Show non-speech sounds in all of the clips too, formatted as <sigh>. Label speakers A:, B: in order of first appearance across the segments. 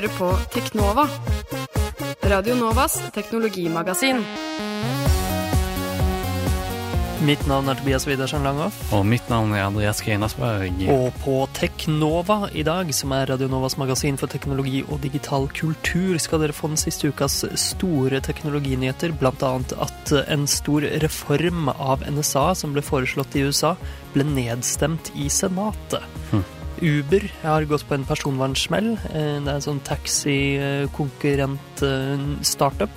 A: Hører på Teknova. Radio Novas teknologimagasin.
B: Mitt navn er Tobias Widersen Langhoff.
C: Og mitt navn er Andreas Grenasberg.
B: Og på Teknova i dag, som er Radio Novas magasin for teknologi og digital kultur, skal dere få den siste ukas store teknologinyheter, annet at en stor reform av NSA som ble foreslått i USA, ble nedstemt i Senatet.
C: Hm.
B: Uber har gått på en personvernsmell. Eh, Det er en sånn taxikonkurrent-startup.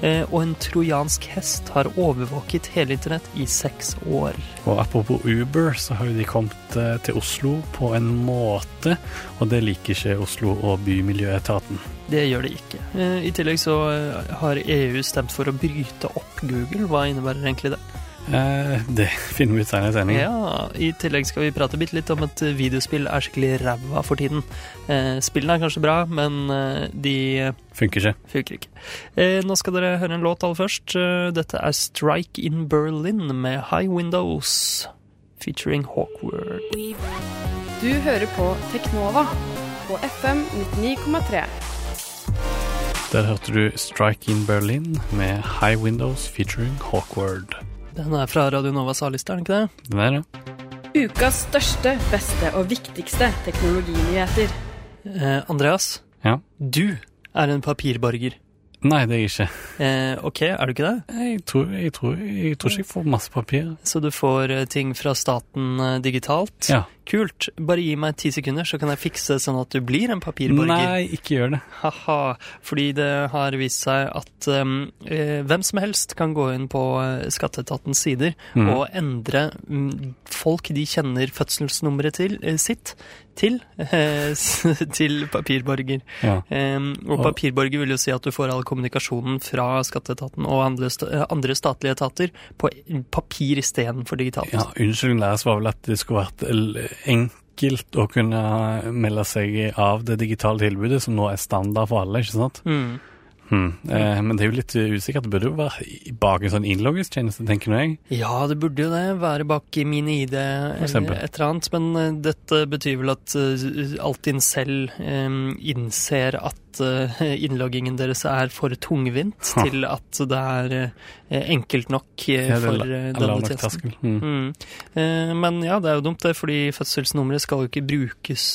B: Eh, Og en trojansk hest har overvåket hele internett i seks år.
C: Og apropos Uber, så har jo de kommet eh, til Oslo på en måte, og det liker ikke Oslo og Bymiljøetaten.
B: Det gjør de ikke. Eh, I tillegg så eh, har EU stemt for å bryte opp Google. Hva innebærer egentlig det?
C: Eh, det finner vi ut senere i sendingen.
B: Ja, I tillegg skal vi prate bitte litt om at videospill er skikkelig ræva for tiden. Eh, spillene er kanskje bra, men eh, de
C: Funker ikke.
B: funker ikke. Eh, nå skal dere høre en låt aller først. Dette er Strike in Berlin med High Windows featuring Hawkward.
A: Du hører på Teknova på FM 99,3.
C: Der hørte du Strike in Berlin med High Windows featuring Hawkward.
B: Den er fra Radio Novas A-liste, er den ikke det?
C: Den er det.
A: Ukas største, beste og viktigste teknologinyheter.
B: Eh, Andreas,
C: Ja.
B: du er en papirborger.
C: Nei, det er jeg ikke.
B: Eh, ok, er du ikke det?
C: Jeg tror, jeg tror, jeg tror ikke jeg får masse papir.
B: Så du får eh, ting fra staten eh, digitalt?
C: Ja.
B: Kult. Bare gi meg ti sekunder, så kan jeg fikse sånn at du blir en papirborger.
C: Nei, ikke gjør det.
B: Haha. Fordi det har vist seg at um, eh, hvem som helst kan gå inn på eh, skatteetatens sider
C: mm.
B: og endre mm, folk de kjenner fødselsnummeret til, eh, sitt til, <laughs> til papirborger.
C: Ja.
B: Um, og papirborger vil jo si at du får all kommunikasjonen fra skatteetaten og andre, eh, andre statlige etater på papir istedenfor digitalt.
C: Ja, unnskyld, det var vel at det skulle vært enkelt å kunne melde seg av det digitale tilbudet, som nå er standard for alle, ikke sant?
B: Mm.
C: Hmm. Eh, men det er jo litt usikkert. Det burde jo være bak en sånn innloggingstjeneste, tenker nå jeg.
B: Ja, det burde jo det. Være bak i min-ID eller et eller annet. Men eh, dette betyr vel at uh, Altinn selv eh, innser at eh, innloggingen deres er for tungvint til at det er eh, enkelt nok eh, for denne tjenesten. Mm. Eh, men ja, det er jo dumt det, fordi fødselsnummeret skal jo ikke brukes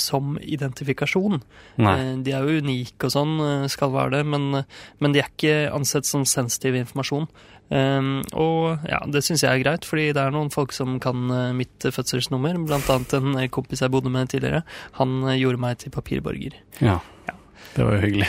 B: som identifikasjon.
C: Nei.
B: De er jo unike og sånn, skal være det, men, men de er ikke ansett som sensitiv informasjon. Um, og ja, det syns jeg er greit, fordi det er noen folk som kan uh, mitt fødselsnummer. Blant annet en kompis jeg bodde med tidligere. Han uh, gjorde meg til papirborger.
C: Ja.
B: Ja.
C: Det var jo hyggelig.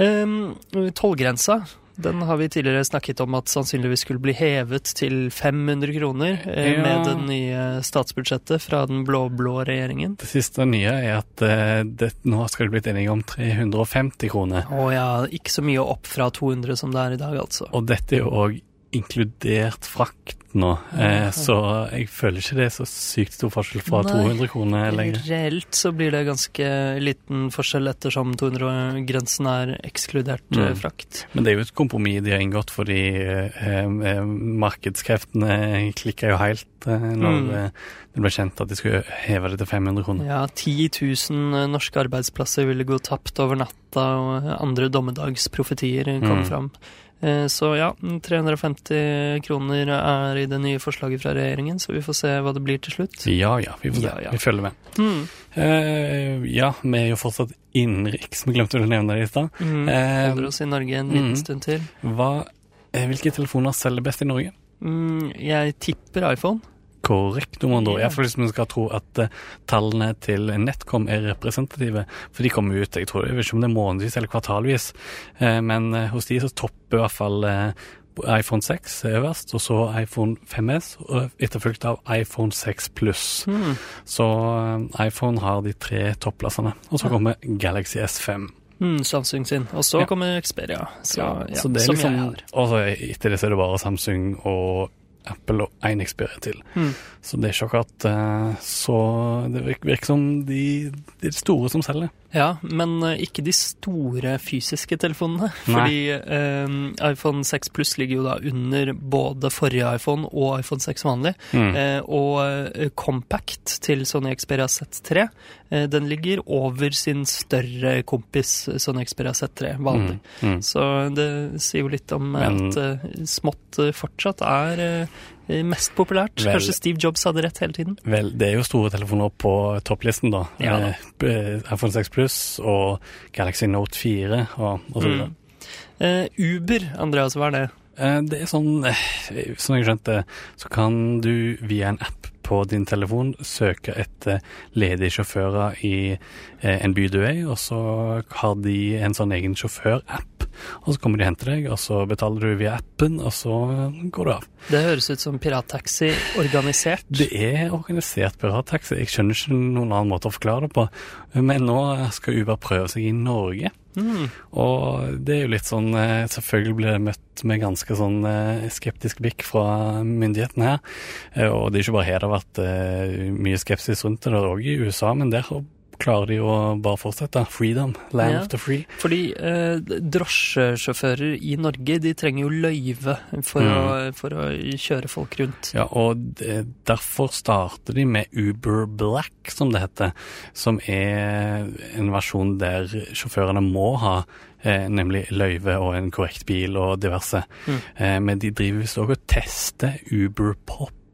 B: Um, Tollgrensa den har vi tidligere snakket om at sannsynligvis skulle bli hevet til 500 kroner eh,
C: Ja.
B: med det nye statsbudsjettet fra den blå-blå regjeringen.
C: Det siste nye er at eh, det, nå skal det blitt enige om 350 kroner.
B: Å ja, ikke så mye opp fra 200 som det er i dag, altså.
C: Og dette er jo òg inkludert frakt nå, eh, så jeg føler ikke det er så sykt stor forskjell fra
B: Nei.
C: 200 kroner lenger.
B: Reelt så blir det ganske liten forskjell ettersom 200-grensen er ekskludert eh,
C: Mm.
B: frakt.
C: Men det er jo et kompromiss de har inngått, fordi eh, eh, markedskreftene klikka jo helt eh, når
B: Mm.
C: eh, det ble kjent at de skulle heve det til 500 kroner.
B: Ja, 10 000 norske arbeidsplasser ville gå tapt over natta, og andre dommedagsprofetier kom
C: Mm.
B: fram. Eh, Så ja, 350 kroner er i det nye forslaget fra regjeringen, så vi får se hva det blir til slutt.
C: Ja ja, vi får se.
B: Ja, ja.
C: Vi følger med.
B: Mm.
C: Uh, ja, vi er jo fortsatt innenriks, vi glemte å nevne det i stad.
B: Mm.
C: Eh,
B: Holder oss i Norge en liten
C: mm.
B: stund til.
C: Hva, hvilke telefoner selger best i Norge?
B: Mm, jeg tipper iPhone.
C: Korrekt, om man.
B: Ja.
C: Iallfall hvis man skal tro at eh, tallene til Netcom er representative. For de kommer ut, jeg tror, jeg vet ikke om det er månedvis eller kvartalvis, eh, men eh, hos de så topper i hvert fall iPhone 6 øverst, og så iPhone 5S, og etterfulgt av iPhone 6 Pluss.
B: Mm.
C: Så iPhone har de tre topplassene. Og så
B: Ja.
C: kommer Galaxy S5.
B: Mm, Samsung sin. Og så
C: Ja.
B: kommer Xperia. Så, ja,
C: så det er
B: som
C: liksom,
B: jeg har.
C: og så etter det så er det bare Samsung og Apple og én Xperia til.
B: Mm.
C: Så det er ikke akkurat eh, så Det virker, virker som de, de de store som selger.
B: Ja, men eh, ikke de store fysiske telefonene. <laughs>
C: Nei.
B: Fordi eh, iPhone 6 Pluss ligger jo da under både forrige iPhone og iPhone 6 vanlig.
C: Mm.
B: Eh, og eh, Compact til Sony Xperia Z3, eh, den ligger over sin større kompis Sony Xperia Z3 vanlig.
C: Mm. Mm.
B: Så det sier jo litt om
C: Men-
B: at eh, smått fortsatt er mest populært.
C: Vel-
B: Kanskje Steve Jobs hadde rett hele tiden.
C: Vel, det er jo store telefoner på topplisten, da.
B: Ja da.
C: Eh, iPhone 6 Plus og Galaxy Note 4 og, og så videre.
B: Mm. Uh, Uber, Andreas, hva er det?
C: Eh, Det er sånn, som sånn jeg skjønte, så kan du via en app på din telefon søke etter ledige sjåfører i eh, en by du er i, og så har de en sånn egen sjåfør-app. Og så kommer de og henter deg, og så betaler du via appen, og så går du av.
B: Det høres ut som pirattaxi organisert.
C: Det er organisert pirattaxi. Jeg skjønner ikke noen annen måte å forklare det på. Men nå skal Uber prøve seg i Norge.
B: Mm.
C: Og det er jo litt sånn eh, Selvfølgelig blir det møtt med ganske sånn eh, skeptisk blikk fra myndighetene her. Eh, Og det er ikke bare her det har vært mye skepsis rundt det, det er òg i USA, men der klarer de å bare fortsette. Freedom, land
B: Ja.
C: of the free.
B: Fordi eh, drosjesjåfører i Norge de trenger jo løyve for,
C: Mm.
B: å, for å kjøre folk rundt.
C: Ja, og det- derfor starter de med Uber Black, som det heter, som er en versjon der sjåførene må ha eh, nemlig løyve og en korrekt bil og diverse.
B: Mm.
C: Eh, men de driver visst òg og tester Uber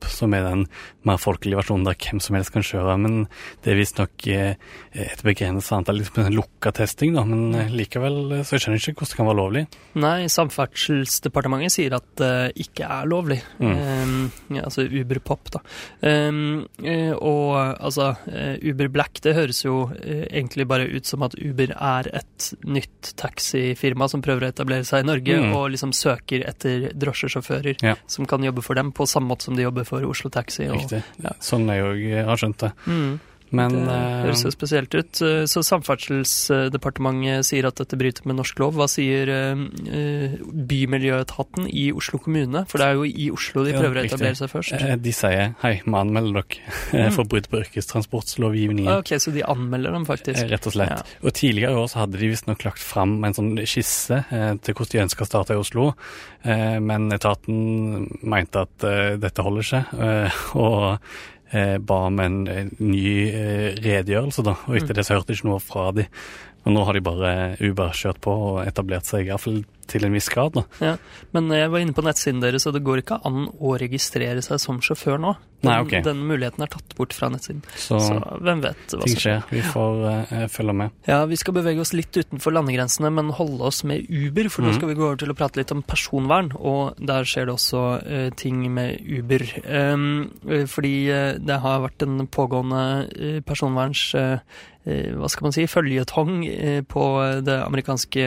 C: Som er den mer folkelige versjonen der hvem som helst kan kjøre. Men det er visstnok eh, et begrenset antall, liksom en lukka testing, da. Men eh, likevel eh, så jeg skjønner ikke hvordan det kan være lovlig.
B: Nei, Samferdselsdepartementet sier at det ikke er lovlig.
C: Mm.
B: Um, ja, altså Uber Pop, da. Eh, og altså Uber Black, det høres jo egentlig bare ut som at Uber er et nytt taxifirma som prøver å etablere seg i Norge,
C: Mm.
B: og liksom søker etter drosjesjåfører
C: Ja.
B: som kan jobbe for dem, på samme måte som de jobber for Oslo Taxi. Og,
C: Riktig.
B: ja.
C: Sånn jeg òg har skjønt det.
B: Mm.
C: Men
B: Det
C: eh,
B: høres jo spesielt ut. Så Samferdselsdepartementet sier at dette bryter med norsk lov. Hva sier eh, eh, Bymiljøetaten i Oslo kommune? For det er jo i Oslo de
C: Ja,
B: prøver å etablere seg først.
C: De sier hei, vi anmelder dere
B: Mm.
C: for brudd på yrkestransportlovgivningen.
B: Ah, Ok, så de anmelder dem faktisk.
C: Rett og slett.
B: Ja.
C: Og tidligere i år så hadde de visstnok lagt fram en sånn skisse til hvordan de ønska å starte i Oslo, men etaten mente at dette holder ikke, eh, og ba om en, eh, ny eh, redegjørelse, da. Og etter
B: Mm.
C: det så hørte jeg ikke noe fra de. Og nå har de bare Uber kjørt på og etablert seg, iallfall til en viss grad, da.
B: Men jeg var inne på nettsiden deres, og det går ikke an å registrere seg som sjåfør nå. Den,
C: Nei, ok.
B: den muligheten er tatt bort fra nettsiden.
C: Så,
B: Så hvem vet hva som skjer.
C: Vi får uh, følge med.
B: Ja, vi skal bevege oss litt utenfor landegrensene, men holde oss med Uber, for nå
C: Mhm.
B: skal vi gå over til å prate litt om personvern, og der skjer det også uh, ting med Uber. Um, fordi det har vært en pågående personverns... eh, hva skal man si, føljetong eh, på det amerikanske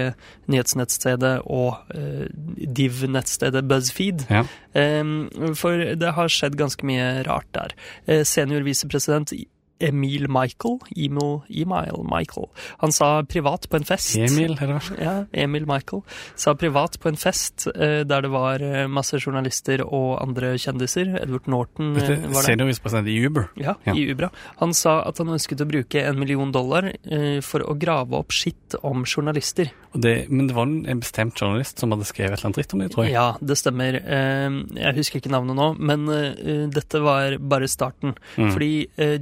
B: nyhetsnettstedet og eh, div-nettstedet BuzzFeed.
C: Ja.
B: For det har skjedd ganske mye rart der. Eh, Senior visepresident Emil Michael, Emil, Emil Michael, han sa privat på en fest
C: Emil, er det vel?
B: Ja, Emil Michael sa privat på en fest eh, der det var eh, masse journalister og andre kjendiser. Edward Norton eh,
C: Dette
B: var det.
C: Seniorvisepresident i Uber.
B: Ja,
C: Ja.
B: i Ubra. Han sa at han ønsket å bruke en million dollar eh, for å grave opp skitt om journalister.
C: Det, men det var en bestemt journalist som hadde skrevet et eller annet dritt om det, tror jeg.
B: Ja, det stemmer. Eh, jeg husker ikke navnet nå, men eh, dette var bare starten.
C: Mm.
B: Fordi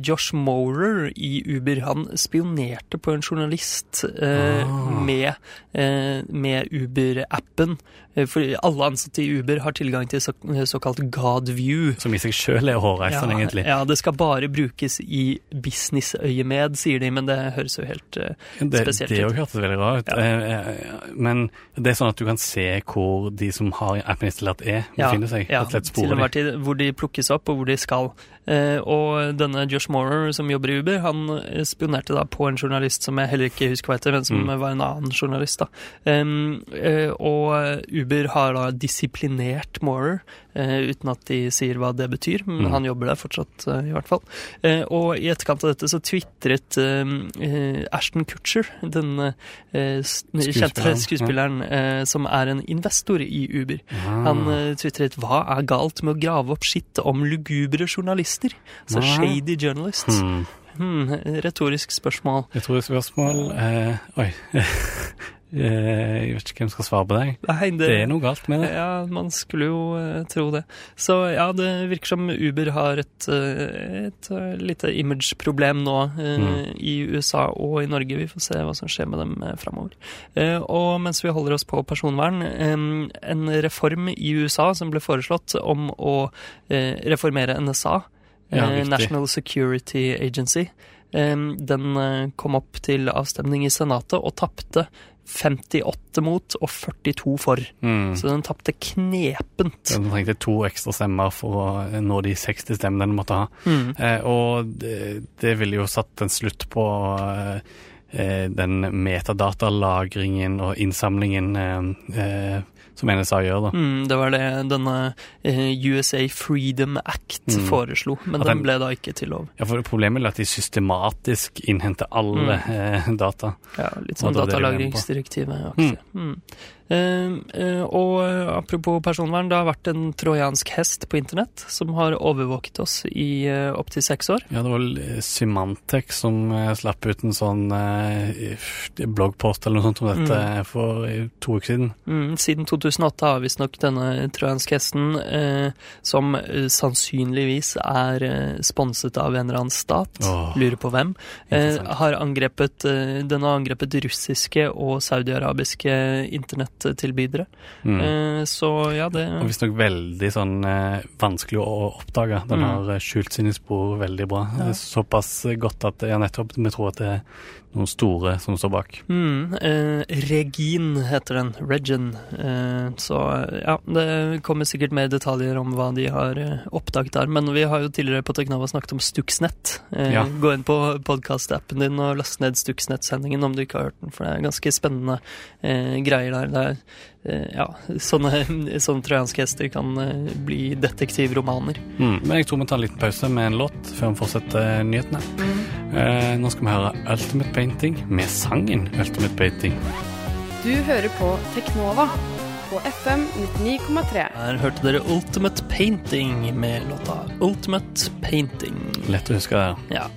B: Josh Morer i Uber, han spionerte på en journalist eh,
C: Ah.
B: med, eh, med Uber-appen. Eh, For alle ansatte i Uber har tilgang til så, såkalt Godview.
C: Som i seg sjøl er hårreisende, egentlig.
B: ja, det skal bare brukes i businessøyemed, sier de, men det høres jo helt uh,
C: Det,
B: spesielt
C: det
B: ut.
C: Det hørtes veldig rart ut.
B: Ja.
C: Eh, eh, Men det er sånn at du kan se hvor de som har appen installert er, befinner seg.
B: Ja,
C: slett
B: til enhver tid hvor de plukkes opp, og hvor de skal. Uh, og denne Josh Morer, som jobber i Uber, han eh, spionerte da på en journalist som jeg heller ikke husker hva heter, men som
C: Mm.
B: var en annen journalist. da. Um, uh, og Uber har da disiplinert Moorer, eh, uten at de sier hva det betyr, men
C: Mm.
B: han jobber der fortsatt, eh, i hvert fall. Eh, og i etterkant av dette så tvitret eh, eh, Ashton Kutcher, den eh, kjente
C: Skuespilleren,
B: eh, som er en investor i Uber.
C: Ah.
B: Han tvitret 'Hva er galt med å grave opp skitt om lugubre journalister?' Altså
C: Hva?
B: shady journalists.
C: Hmm.
B: Hmm, retorisk spørsmål.
C: Retorisk spørsmål eh, Oi. <laughs> Eh, jeg vet ikke hvem skal svare på deg.
B: Nei,
C: Det er noe galt med det.
B: Ja, man skulle jo eh, tro det. Så ja, det virker som Uber har et, eh, et lite image-problem nå
C: Mm.
B: i USA og i Norge. Vi får se hva som skjer med dem framover. Og mens vi holder oss på personvern, en reform i USA som ble foreslått om å reformere NSA,
C: Ja.
B: National Security Agency, den kom opp til avstemning i Senatet og tapte 58 mot og 42 for.
C: Mm.
B: Så den tapte knepent.
C: Den trengte to ekstra stemmer for å nå de 60 stemmene den måtte ha.
B: Mm.
C: Eh, og det, det ville jo satt en slutt på eh, den metadatalagringen og innsamlingen eh, eh, som NSA gjør, da.
B: Mm, det var det denne eh, USA Freedom Act
C: Mm.
B: foreslo, men den
C: den-
B: ble da ikke til lov.
C: Ja, for Problemet er at de systematisk innhenter alle mm. data.
B: Ja, litt sånn datalagringsdirektivet. aktig. Mm. Eh, eh, og eh, apropos personvern, det har vært en trojansk hest på internett som har overvåket oss i uh, opptil seks år.
C: Ja, det var eh, Symantec som eh, slapp ut en sånn eh, bloggpost eller noe sånt om dette
B: Mm.
C: for eh, to uker siden.
B: Mm, siden 2008 har visstnok denne trojanske hesten, eh, som eh, sannsynligvis er eh, sponset av en eller annen stat,
C: oh,
B: lurer på hvem, eh, har angrepet, eh, den har angrepet russiske og saudiarabiske internettilbydere.
C: Mm.
B: Eh, så ja, det
C: Og visstnok veldig sånn eh, vanskelig å oppdage. Den
B: Mm.
C: har eh, skjult sine spor veldig bra.
B: Ja.
C: Såpass godt at ja, nettopp vi tror at det er noen store som står bak.
B: Mm, eh, Regin heter den. Regin. Eh, så ja, det kommer sikkert mer detaljer om hva de har oppdaget der. Men vi har jo tidligere på Teknava snakket om Stuxnet. Eh,
C: Ja.
B: Gå inn på podkastappen din og last ned Stuxnet-sendingen om du ikke har hørt den, for det er ganske spennende eh, greier der. Det er, ja, sånne, sånne trojanske hester kan eh, bli detektivromaner.
C: Mm. Men jeg tror vi tar en liten pause med en låt før vi fortsetter nyhetene. Eh, nå skal vi høre Ultimate Painting med sangen Ultimate Painting.
A: Du hører på Teknova på FM 99,3.
B: Her hørte dere Ultimate Painting med låta Ultimate Painting.
C: Lett å huske.
B: Ja.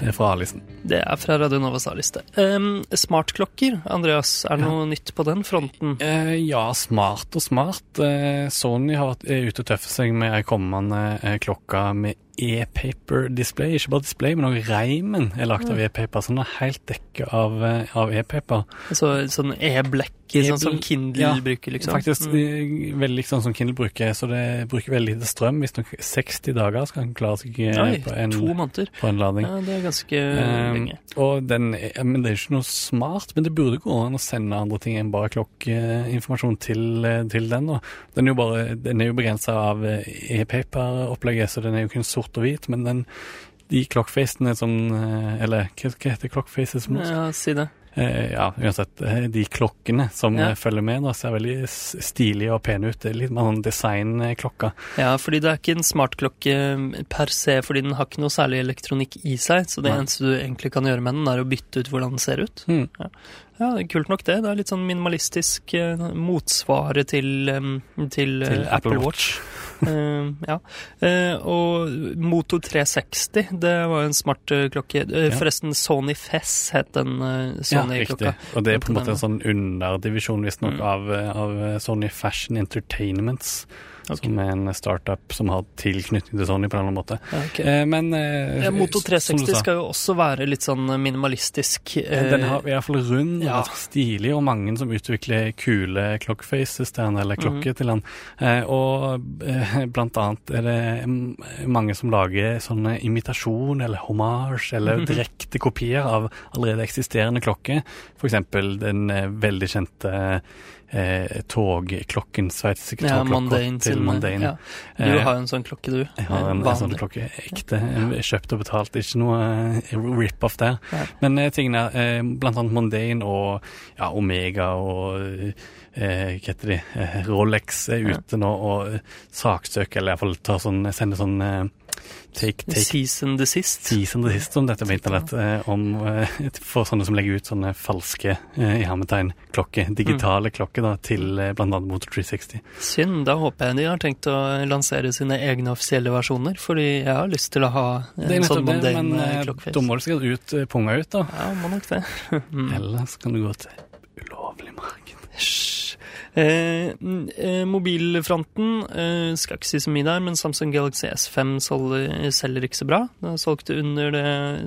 C: Det er fra A-listen.
B: Det er fra Radio Novas A-liste. Um, smartklokker, Andreas. Er det noe nytt på den fronten?
C: Uh, ja, smart og smart. Uh, Sony har vært er ute og tøffer seg med ei kommende uh, klokke med e-paper display. Ikke bare display, men også reimen er lagt av e-paper. Så den er helt dekket av, eh, av e-paper.
B: Altså sånn e-blekk, sånn som Kindle
C: ja,
B: bruker, liksom?
C: Faktisk
B: Mm.
C: eh, veldig sånn som Kindle bruker, så det bruker veldig lite strøm. Visstnok 60 dager skal den klare seg Nei,
B: Oi,
C: på, en, på en lading.
B: Ja, det er ganske
C: um,
B: lenge.
C: og den, men det er ikke noe smart, men det burde gå an å sende andre ting enn bare klokkeinformasjon til, eh, til den. Da. Den er jo, bare, den er jo begrensa av eh, e-paper-opplegget, så den er jo ikke en sort og hvit, men den, de clockfacene som eh, Eller hva, hva heter clockfaces? som norsk?
B: Ja, si det.
C: Eh, ja, uansett. eh, De klokkene som
B: Ja.
C: eh, følger med, da, ser veldig stilige og pene ut. Det er litt mer sånn designklokke.
B: Ja, fordi det er ikke en smartklokke eh, per se, fordi den har ikke noe særlig elektronikk i seg, så det
C: Nei.
B: eneste du egentlig kan gjøre med den, er å bytte ut hvordan den ser ut.
C: Mm.
B: Ja, er kult nok det. Det er litt sånn minimalistisk uh, motsvaret til, um, til,
C: Til Apple
B: Watch. uh, ja. Og Moto 360, det var jo en smart klokke.
C: Ja.
B: Forresten, Sony Fess het den uh, Sony-klokka.
C: Ja, riktig. Og det er på en måte en sånn underdivisjon visstnok
B: Mm.
C: av, av Sony Fashion Entertainments.
B: Ok.
C: Som er en startup som har tilknytning til Sony på en eller annen måte.
B: Ja, ok.
C: Eh, men eh,
B: ja, Moto 360 skal jo også være litt sånn minimalistisk.
C: eh, Den har i hvert fall rund og
B: ja.
C: stilig, og mange som utvikler kule clockfaces til den, eller klokker til den. Eh, og eh, blant annet er det mm, mange som lager sånne imitasjon eller homage eller
B: Mhm.
C: direkte kopier av allerede eksisterende klokker. Eksempel den eh, veldig kjente eh, togklokken, sveitsiske
B: Ja,
C: togklokka til Mandane.
B: Ja. Du
C: Eh,
B: har jo en sånn klokke, du.
C: jeg har en, en sånn klokke, ekte, Ja. kjøpt og betalt, ikke noe eh, rip-off der.
B: Ja.
C: Men eh, tingene, blant annet Mandane og ja, Omega og eh, hva heter de, Rolex er ute nå og saksøker, eller iallfall sånn, sender sånn take, take
B: Season the Sist.
C: Season the Sist, om dette på internett, eh, om, eh, <laughs> for sånne som legger ut sånne falske eh, i hermetegn klokker, digitale klokker da, til eh, annet Motor 360.
B: Synd. Da håper jeg de har tenkt å lansere sine egne offisielle versjoner, fordi jeg har lyst til å ha en sånn
C: det,
B: mundane
C: men eh,
B: klokkefjes.
C: da må du sikkert ut eh, punga ut, da.
B: Ja, må nok det. <laughs> Mm.
C: Ellers kan du gå til ulovlig marked.
B: Hysj. Eh, eh, mobilfronten eh, skal ikke si så mye der, men Samsung Galaxy S5 selger, selger ikke så bra. Det er solgt under det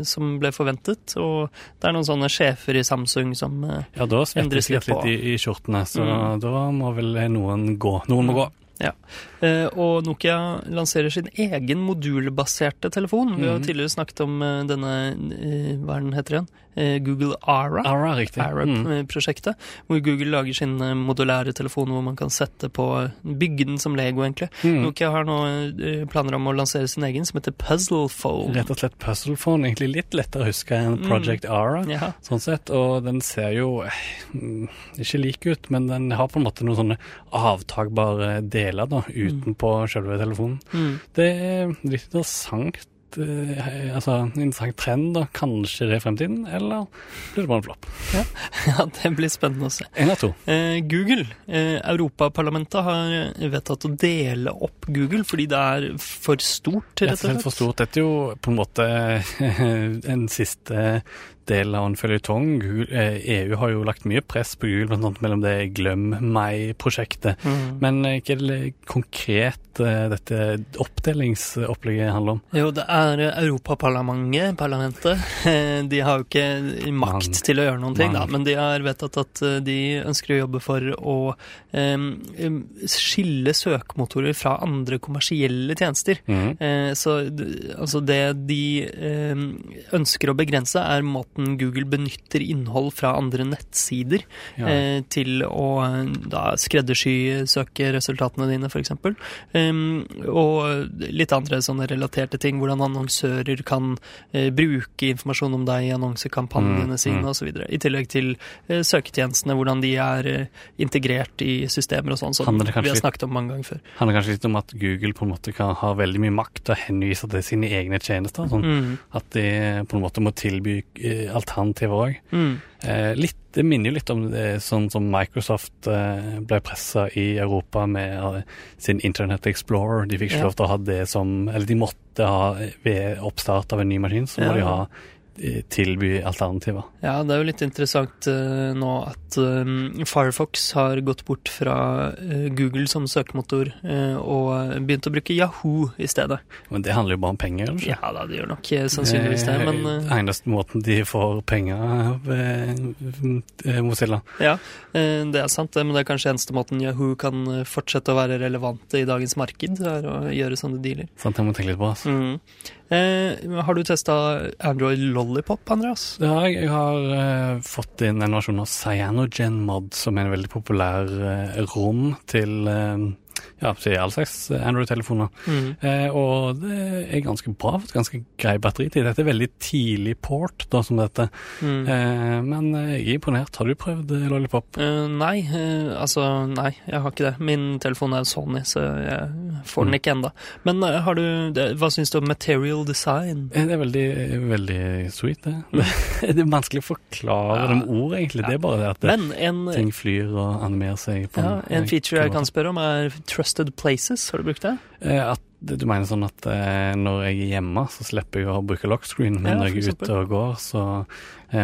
B: som ble forventet, og det er noen sånne sjefer i Samsung som eh,
C: Ja, da
B: Endres litt på.
C: litt i, i skjortene, så
B: Mm.
C: da må vel noen gå. Noen må gå.
B: Eh, og Nokia lanserer sin egen modulbaserte telefon. Vi har
C: Mhm.
B: tidligere snakket om eh, denne eh, Hva er den heter igjen? Google Ara.
C: Ara, riktig. Mm.
B: Arab-prosjektet, hvor Google lager sin modulære telefon hvor man kan sette på Bygge den som Lego, egentlig.
C: Mm.
B: Nokia har nå planer om å lansere sin egen, som heter Puzzle Phone.
C: Rett og slett Puzzle Phone, egentlig litt lettere å huske enn
B: Mm.
C: Project Ara.
B: Ja.
C: Sånn sett, og den ser jo mm, ikke lik ut, men den har på en måte noen sånne avtagbare deler da, utenpå selve telefonen.
B: Mm.
C: Det er litt interessant, eh, altså en interessant trend da, kanskje det er fremtiden, eller blir det bare en flopp? <laughs>
B: ja, det blir spennende å se.
C: En av to.
B: Eh, Google. Eh, Europaparlamentet har vedtatt å dele opp Google fordi det er for stort,
C: Rett og slett. for stort. Dette er jo på en måte <laughs> en siste del av en føljetong. Eh, EU har jo lagt mye press på Google, bl.a. mellom det Glem meg-prosjektet.
B: Mm.
C: Men hva er det konkret eh, dette oppdelingsopplegget handler om?
B: Jo, det er eh, Europaparlamentet, parlamentet. De har jo ikke makt
C: Man.
B: til å gjøre noen ting, da, men de har vedtatt at de ønsker å jobbe for å em, skille søkemotorer fra andre kommersielle tjenester.
C: Mm.
B: Eh, Så altså det de em, ønsker å begrense, er måten Google benytter innhold fra andre nettsider
C: Ja.
B: eh, til å eh, da skreddersy søkeresultatene dine, f.eks. Um, og litt andre sånne relaterte ting. Hvordan annonsører kan eh, bruke informasjon om deg i annonsekampanjene
C: Mm,
B: sine
C: mm.
B: osv. I tillegg til eh, søketjenestene, hvordan de er eh, integrert i systemer og sånn, som vi har snakket om mange ganger før.
C: handler kanskje litt om at Google på en måte kan ha veldig mye makt til å henvise til sine egne tjenester. Sånn.
B: Mm,
C: At de på en måte må tilby eh, alternativer òg.
B: mm,
C: Eh, litt, det minner jo litt om det, sånn som Microsoft eh, ble pressa i Europa med eh, sin Internet Explorer. De fikk ikke
B: Ja.
C: lov til å ha det som Eller de måtte ha ved oppstart av en ny maskin, så må
B: Ja.
C: de ha eh, tilby alternativer.
B: Ja, det er jo litt interessant uh, nå at eh, Firefox har gått bort fra uh, Google som søkemotor uh, og begynt å bruke Yahoo i stedet.
C: Men det handler jo bare om penger, Ikke?
B: Ja da, det gjør nok sannsynligvis det, men
C: Eneste måten de får penger Mozilla.
B: Ja, eh, det er sant, men det er kanskje eneste måten Yahoo kan eh, fortsette å være relevante i dagens marked, er å gjøre sånne dealer.
C: Sant, jeg må tenke litt på. Altså.
B: Mm. Eh, har du testa Android Lollipop, Andreas?
C: Ja, jeg. Jeg har eh, fått inn en versjon av Cyanogen Mod, som er en veldig populær eh, rom til eh, ja, til all slags Android-telefoner.
B: Mm.
C: Eh, og det er ganske bra, for ganske grei batteritid. Dette er veldig tidlig port, da, som dette.
B: Mm.
C: Eh, men eh, jeg er imponert. Har du prøvd eh, Lollipop?
B: Uh, nei, uh, altså nei, jeg har ikke det. Min telefon er Sony, så jeg får den
C: Mm.
B: ikke enda. Men uh, har du, det, hva syns du om material design?
C: Eh, Det er veldig, veldig sweet, det. <laughs> det er vanskelig å forklare
B: Ja.
C: det med ord, egentlig. Det er bare det at det,
B: en,
C: ting flyr og animerer seg på
B: ja, en feature jeg kan spørre om, er Trusted Places. Har du brukt det?
C: Eh, At du mener sånn at eh, når jeg er hjemme, så slipper jeg å bruke lockscreen, men
B: Ja,
C: når jeg er ute og går, så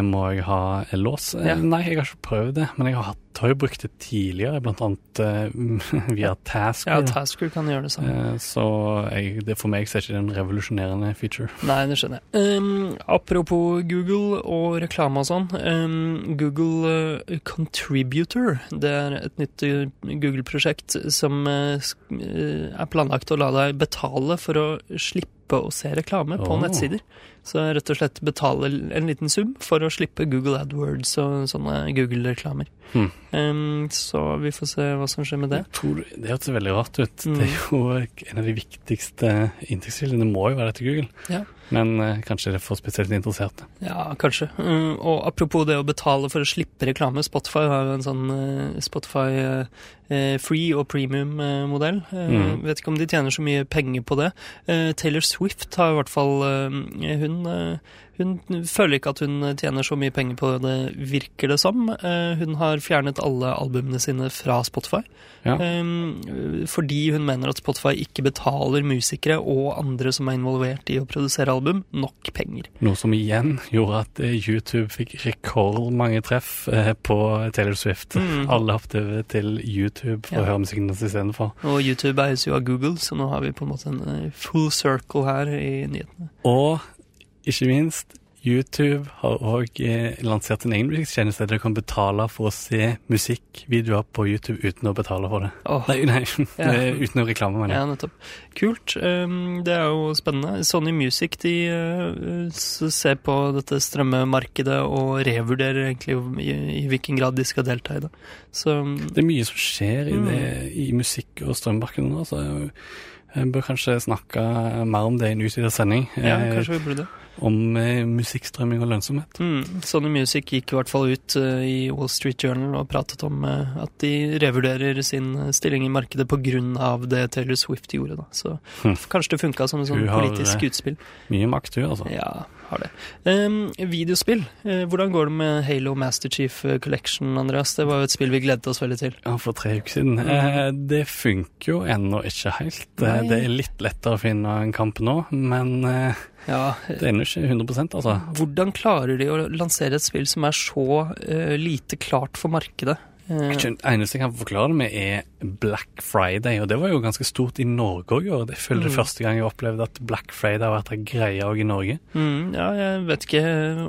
C: må jeg ha lås. Eh,
B: Ja.
C: Nei, jeg har ikke prøvd det, men jeg har, hatt, har jo brukt det tidligere, blant annet eh, <laughs> via Tasker.
B: Ja, Tasker kan gjøre det samme.
C: Uh, så jeg, det for meg så er ikke det en revolusjonerende feature.
B: Nei, det skjønner jeg. Um, apropos Google og reklame og sånn. Um, Google uh, Contributor, det er et nytt uh, Google-prosjekt som uh, uh, er planlagt å la deg betale for å slippe å se reklame på
C: oh.
B: nettsider. Så rett og slett betale en liten sum for å slippe Google AdWords og sånne Google-reklamer.
C: Hmm.
B: Um, så vi får se hva som skjer med det.
C: Tror, det hørtes veldig rart ut.
B: Mm.
C: Det er jo en av de viktigste inntektskildene må jo være etter Google.
B: Ja.
C: Men eh, kanskje for spesielt interesserte.
B: Ja, kanskje. Mm, og apropos det å betale for å slippe reklame, Spotify har jo en sånn eh, Spotify eh, eh, free og premium-modell.
C: Mm.
B: Vet ikke om de tjener så mye penger på det. Eh, Taylor Swift har i hvert fall eh, hun, eh, hun føler ikke at hun tjener så mye penger på det, virker det som. Eh, Hun har fjernet alle albumene sine fra Spotify.
C: Ja.
B: Eh, Fordi hun mener at Spotify ikke betaler musikere og andre som er involvert i å produsere album, nok penger.
C: Noe som igjen gjorde at eh, YouTube fikk rekordmange treff eh, på Taylor Swift.
B: Mm.
C: Alle hoppet over til YouTube for
B: Ja.
C: å høre musikken hennes istedenfor.
B: Og YouTube eies jo av Google, så nå har vi på en måte en full circle her i nyhetene.
C: Og ikke minst, YouTube har òg eh, lansert en egen musikktjeneste der du kan betale for å se musikkvideoer på YouTube uten å betale for det.
B: Oh.
C: Nei, nei
B: Ja.
C: uten å reklame, mener
B: ja, nettopp. Kult. Um, det er jo spennende. Sony Music de uh, ser på dette strømmemarkedet og revurderer egentlig i, hvilken grad de skal delta i det. Så um,
C: Det er mye som skjer i, det, i musikk- og strømmarkedet nå, så jeg bør kanskje snakke mer om det i en utvidet sending.
B: ja,
C: eh,
B: kanskje vi burde det.
C: Om eh, musikkstrømming og lønnsomhet.
B: Mm. Sony Music gikk i hvert fall ut uh, i Wall Street Journal og pratet om uh, at de revurderer sin stilling i markedet pga. det Taylor Swift gjorde. Da. Så
C: Hm.
B: kanskje det funka som en sånn politisk
C: eh,
B: utspill.
C: Mye makt, du, altså.
B: Ja, har det. Videospill. Eh, hvordan går det med Halo Master Chief eh, Collection, Andreas? Det var jo et spill vi gledet oss veldig til.
C: Ja, for tre uker siden. Eh, det funker jo ennå ikke helt. Eh,
B: Nei.
C: Det er litt lettere å finne en kamp nå, men eh,
B: Ja,
C: det er ennå ikke 100% altså.
B: Hvordan klarer de å lansere et spill som er så uh, lite klart for markedet?
C: Det eneste jeg kan forklare det med, er Black Friday, og det var jo ganske stort i Norge òg i år. Jeg føler det
B: Mm.
C: første gang jeg opplevde at Black Friday har vært en greie òg i Norge.
B: mm, ja, jeg vet ikke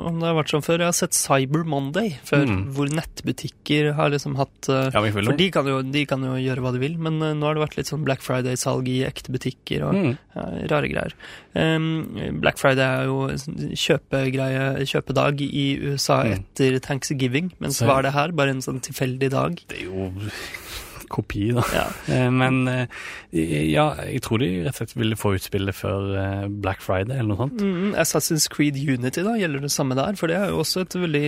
B: om det har vært sånn før. Jeg har sett Cyber Monday før,
C: Mm.
B: hvor nettbutikker har liksom hatt eh,
C: Ja,
B: For de kan, jo, de kan jo gjøre hva de vil, men eh, nå har det vært litt sånn Black Friday-salg i ekte butikker og
C: mm.
B: ja, rare greier. Um, Black Friday er jo sånn kjøpegreie, kjøpedag i USA
C: Mm.
B: etter Thanksgiving, mens
C: Så-
B: hva er det her? Bare en sånn tilfeldig dag?
C: Det er jo <laughs> kopi, da.
B: Ja.
C: Eh, Men eh, ja, jeg tror de rett og slett ville få ut spillet før eh, Black Friday eller noe sånt.
B: Mm, Assassin's Creed Unity, da, gjelder det samme der? For det er jo også et veldig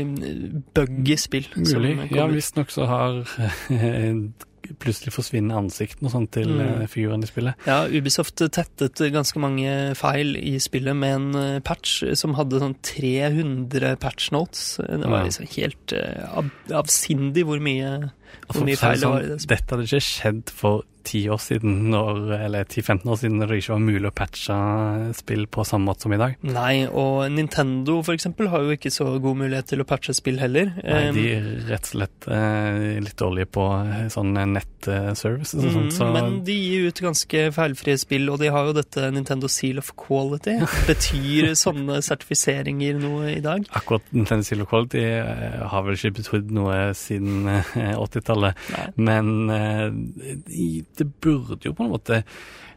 B: buggy spill.
C: Mulig. Ja, visstnok så har <laughs> plutselig forsvinner ansiktene og sånn til
B: Mm.
C: eh, figurene i spillet.
B: Ja, Ubisoft tettet ganske mange feil i spillet med en eh, patch som hadde sånn 300 patch notes. Det var liksom helt uh, av, avsindig hvor mye, hvor mye feil det var
C: sånn,
B: i det.
C: Dette hadde ikke skjedd for ti år siden, når, eller 10-15 år siden, når det ikke var mulig å patche spill på samme måte som i dag.
B: Nei, og Nintendo eksempel har jo ikke så god mulighet til å patche spill heller.
C: Nei, de er rett og slett eh, litt dårlige på sånn sånne nettservices og
B: mm,
C: sånt, så
B: Men de gir ut ganske feilfrie spill, og de har jo dette Nintendo Seal of Quality. <laughs> Betyr sånne sertifiseringer noe i dag?
C: akkurat Nintendo Seal of Quality eh, har vel ikke betrodd noe siden eh, 80-tallet. Men eh, de- det burde jo på en måte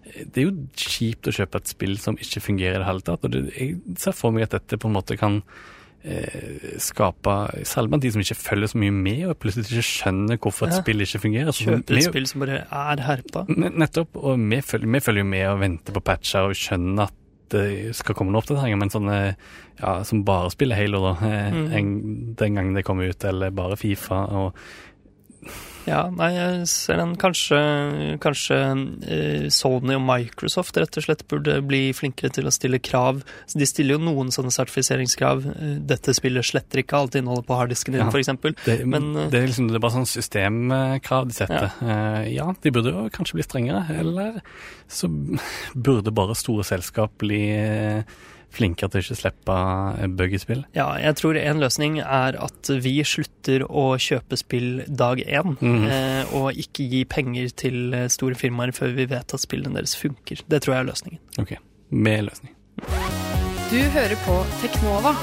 C: Det er jo kjipt å kjøpe et spill som ikke fungerer i det hele tatt. Og det, jeg ser for meg at dette på en måte kan eh, skape Særlig blant de som ikke følger så mye med, og plutselig ikke skjønner hvorfor et
B: Ja.
C: spill ikke fungerer. Så Kjøper
B: et spill som bare er herpa.
C: Nettopp. Og vi følger, vi følger jo med og venter på patcher og skjønner at det skal komme noen oppdateringer, men sånne ja, som bare spiller Halo, da, eh,
B: Mhm.
C: en, den gangen det kommer ut, eller bare Fifa og
B: Ja, nei, jeg ser den. Kanskje, kanskje eh, Sony og Microsoft rett og slett burde bli flinkere til å stille krav. De stiller jo noen sånne sertifiseringskrav. Eh, Dette spillet sletter ikke alt innholdet på harddisken din,
C: Ja.
B: eksempel.
C: det,
B: Men, eh,
C: det, er liksom, det er bare sånn systemkrav de setter. Ja. ja, de burde jo kanskje bli strengere, eller så burde bare store selskap bli eh, flinkere til å ikke slippe bug i spill.
B: Ja, jeg tror en løsning er at vi slutter å kjøpe spill dag én,
C: mm.
B: eh, og ikke gi penger til eh, store firmaer før vi vet at spillene deres funker. Det tror jeg er løsningen.
C: Ok, med løsning.
A: Du hører på Teknova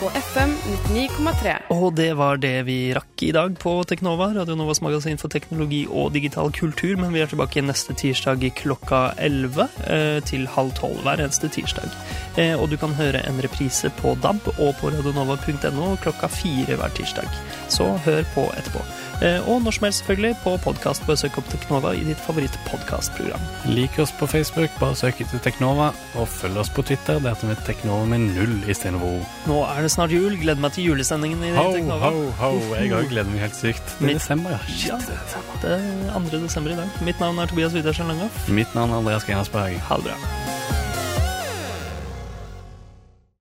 A: på FM 99,3.
B: Og det var det vi rakk i dag på Teknova, Radio Novas magasin for teknologi og digital kultur. Men vi er tilbake neste tirsdag klokka 11 eh, til halv tolv hver eneste tirsdag. Eh, og du kan høre en reprise på DAB og på radionova.no klokka fire hver tirsdag. Så hør på etterpå. Eh, og når som helst selvfølgelig på podkast. Bare søk opp Teknova i ditt favorittpodkastprogram.
C: Lik oss på Facebook, bare søk etter Teknova, og følg oss på Twitter, der heter vi Teknova med null istedenfor O.
B: Nå er det snart jul. Gleder meg til julesendingen i
C: Ho,
B: Teknova.
C: ho, ho. Jeg òg gleder meg helt sykt. Det er desember, ja.
B: Ja.
C: Shit, det er.
B: Det er 2. desember i dag. Mitt navn er Tobias Widersen Langhoff.
C: Mitt navn er Andreas Geinersberg.
B: Ha det bra.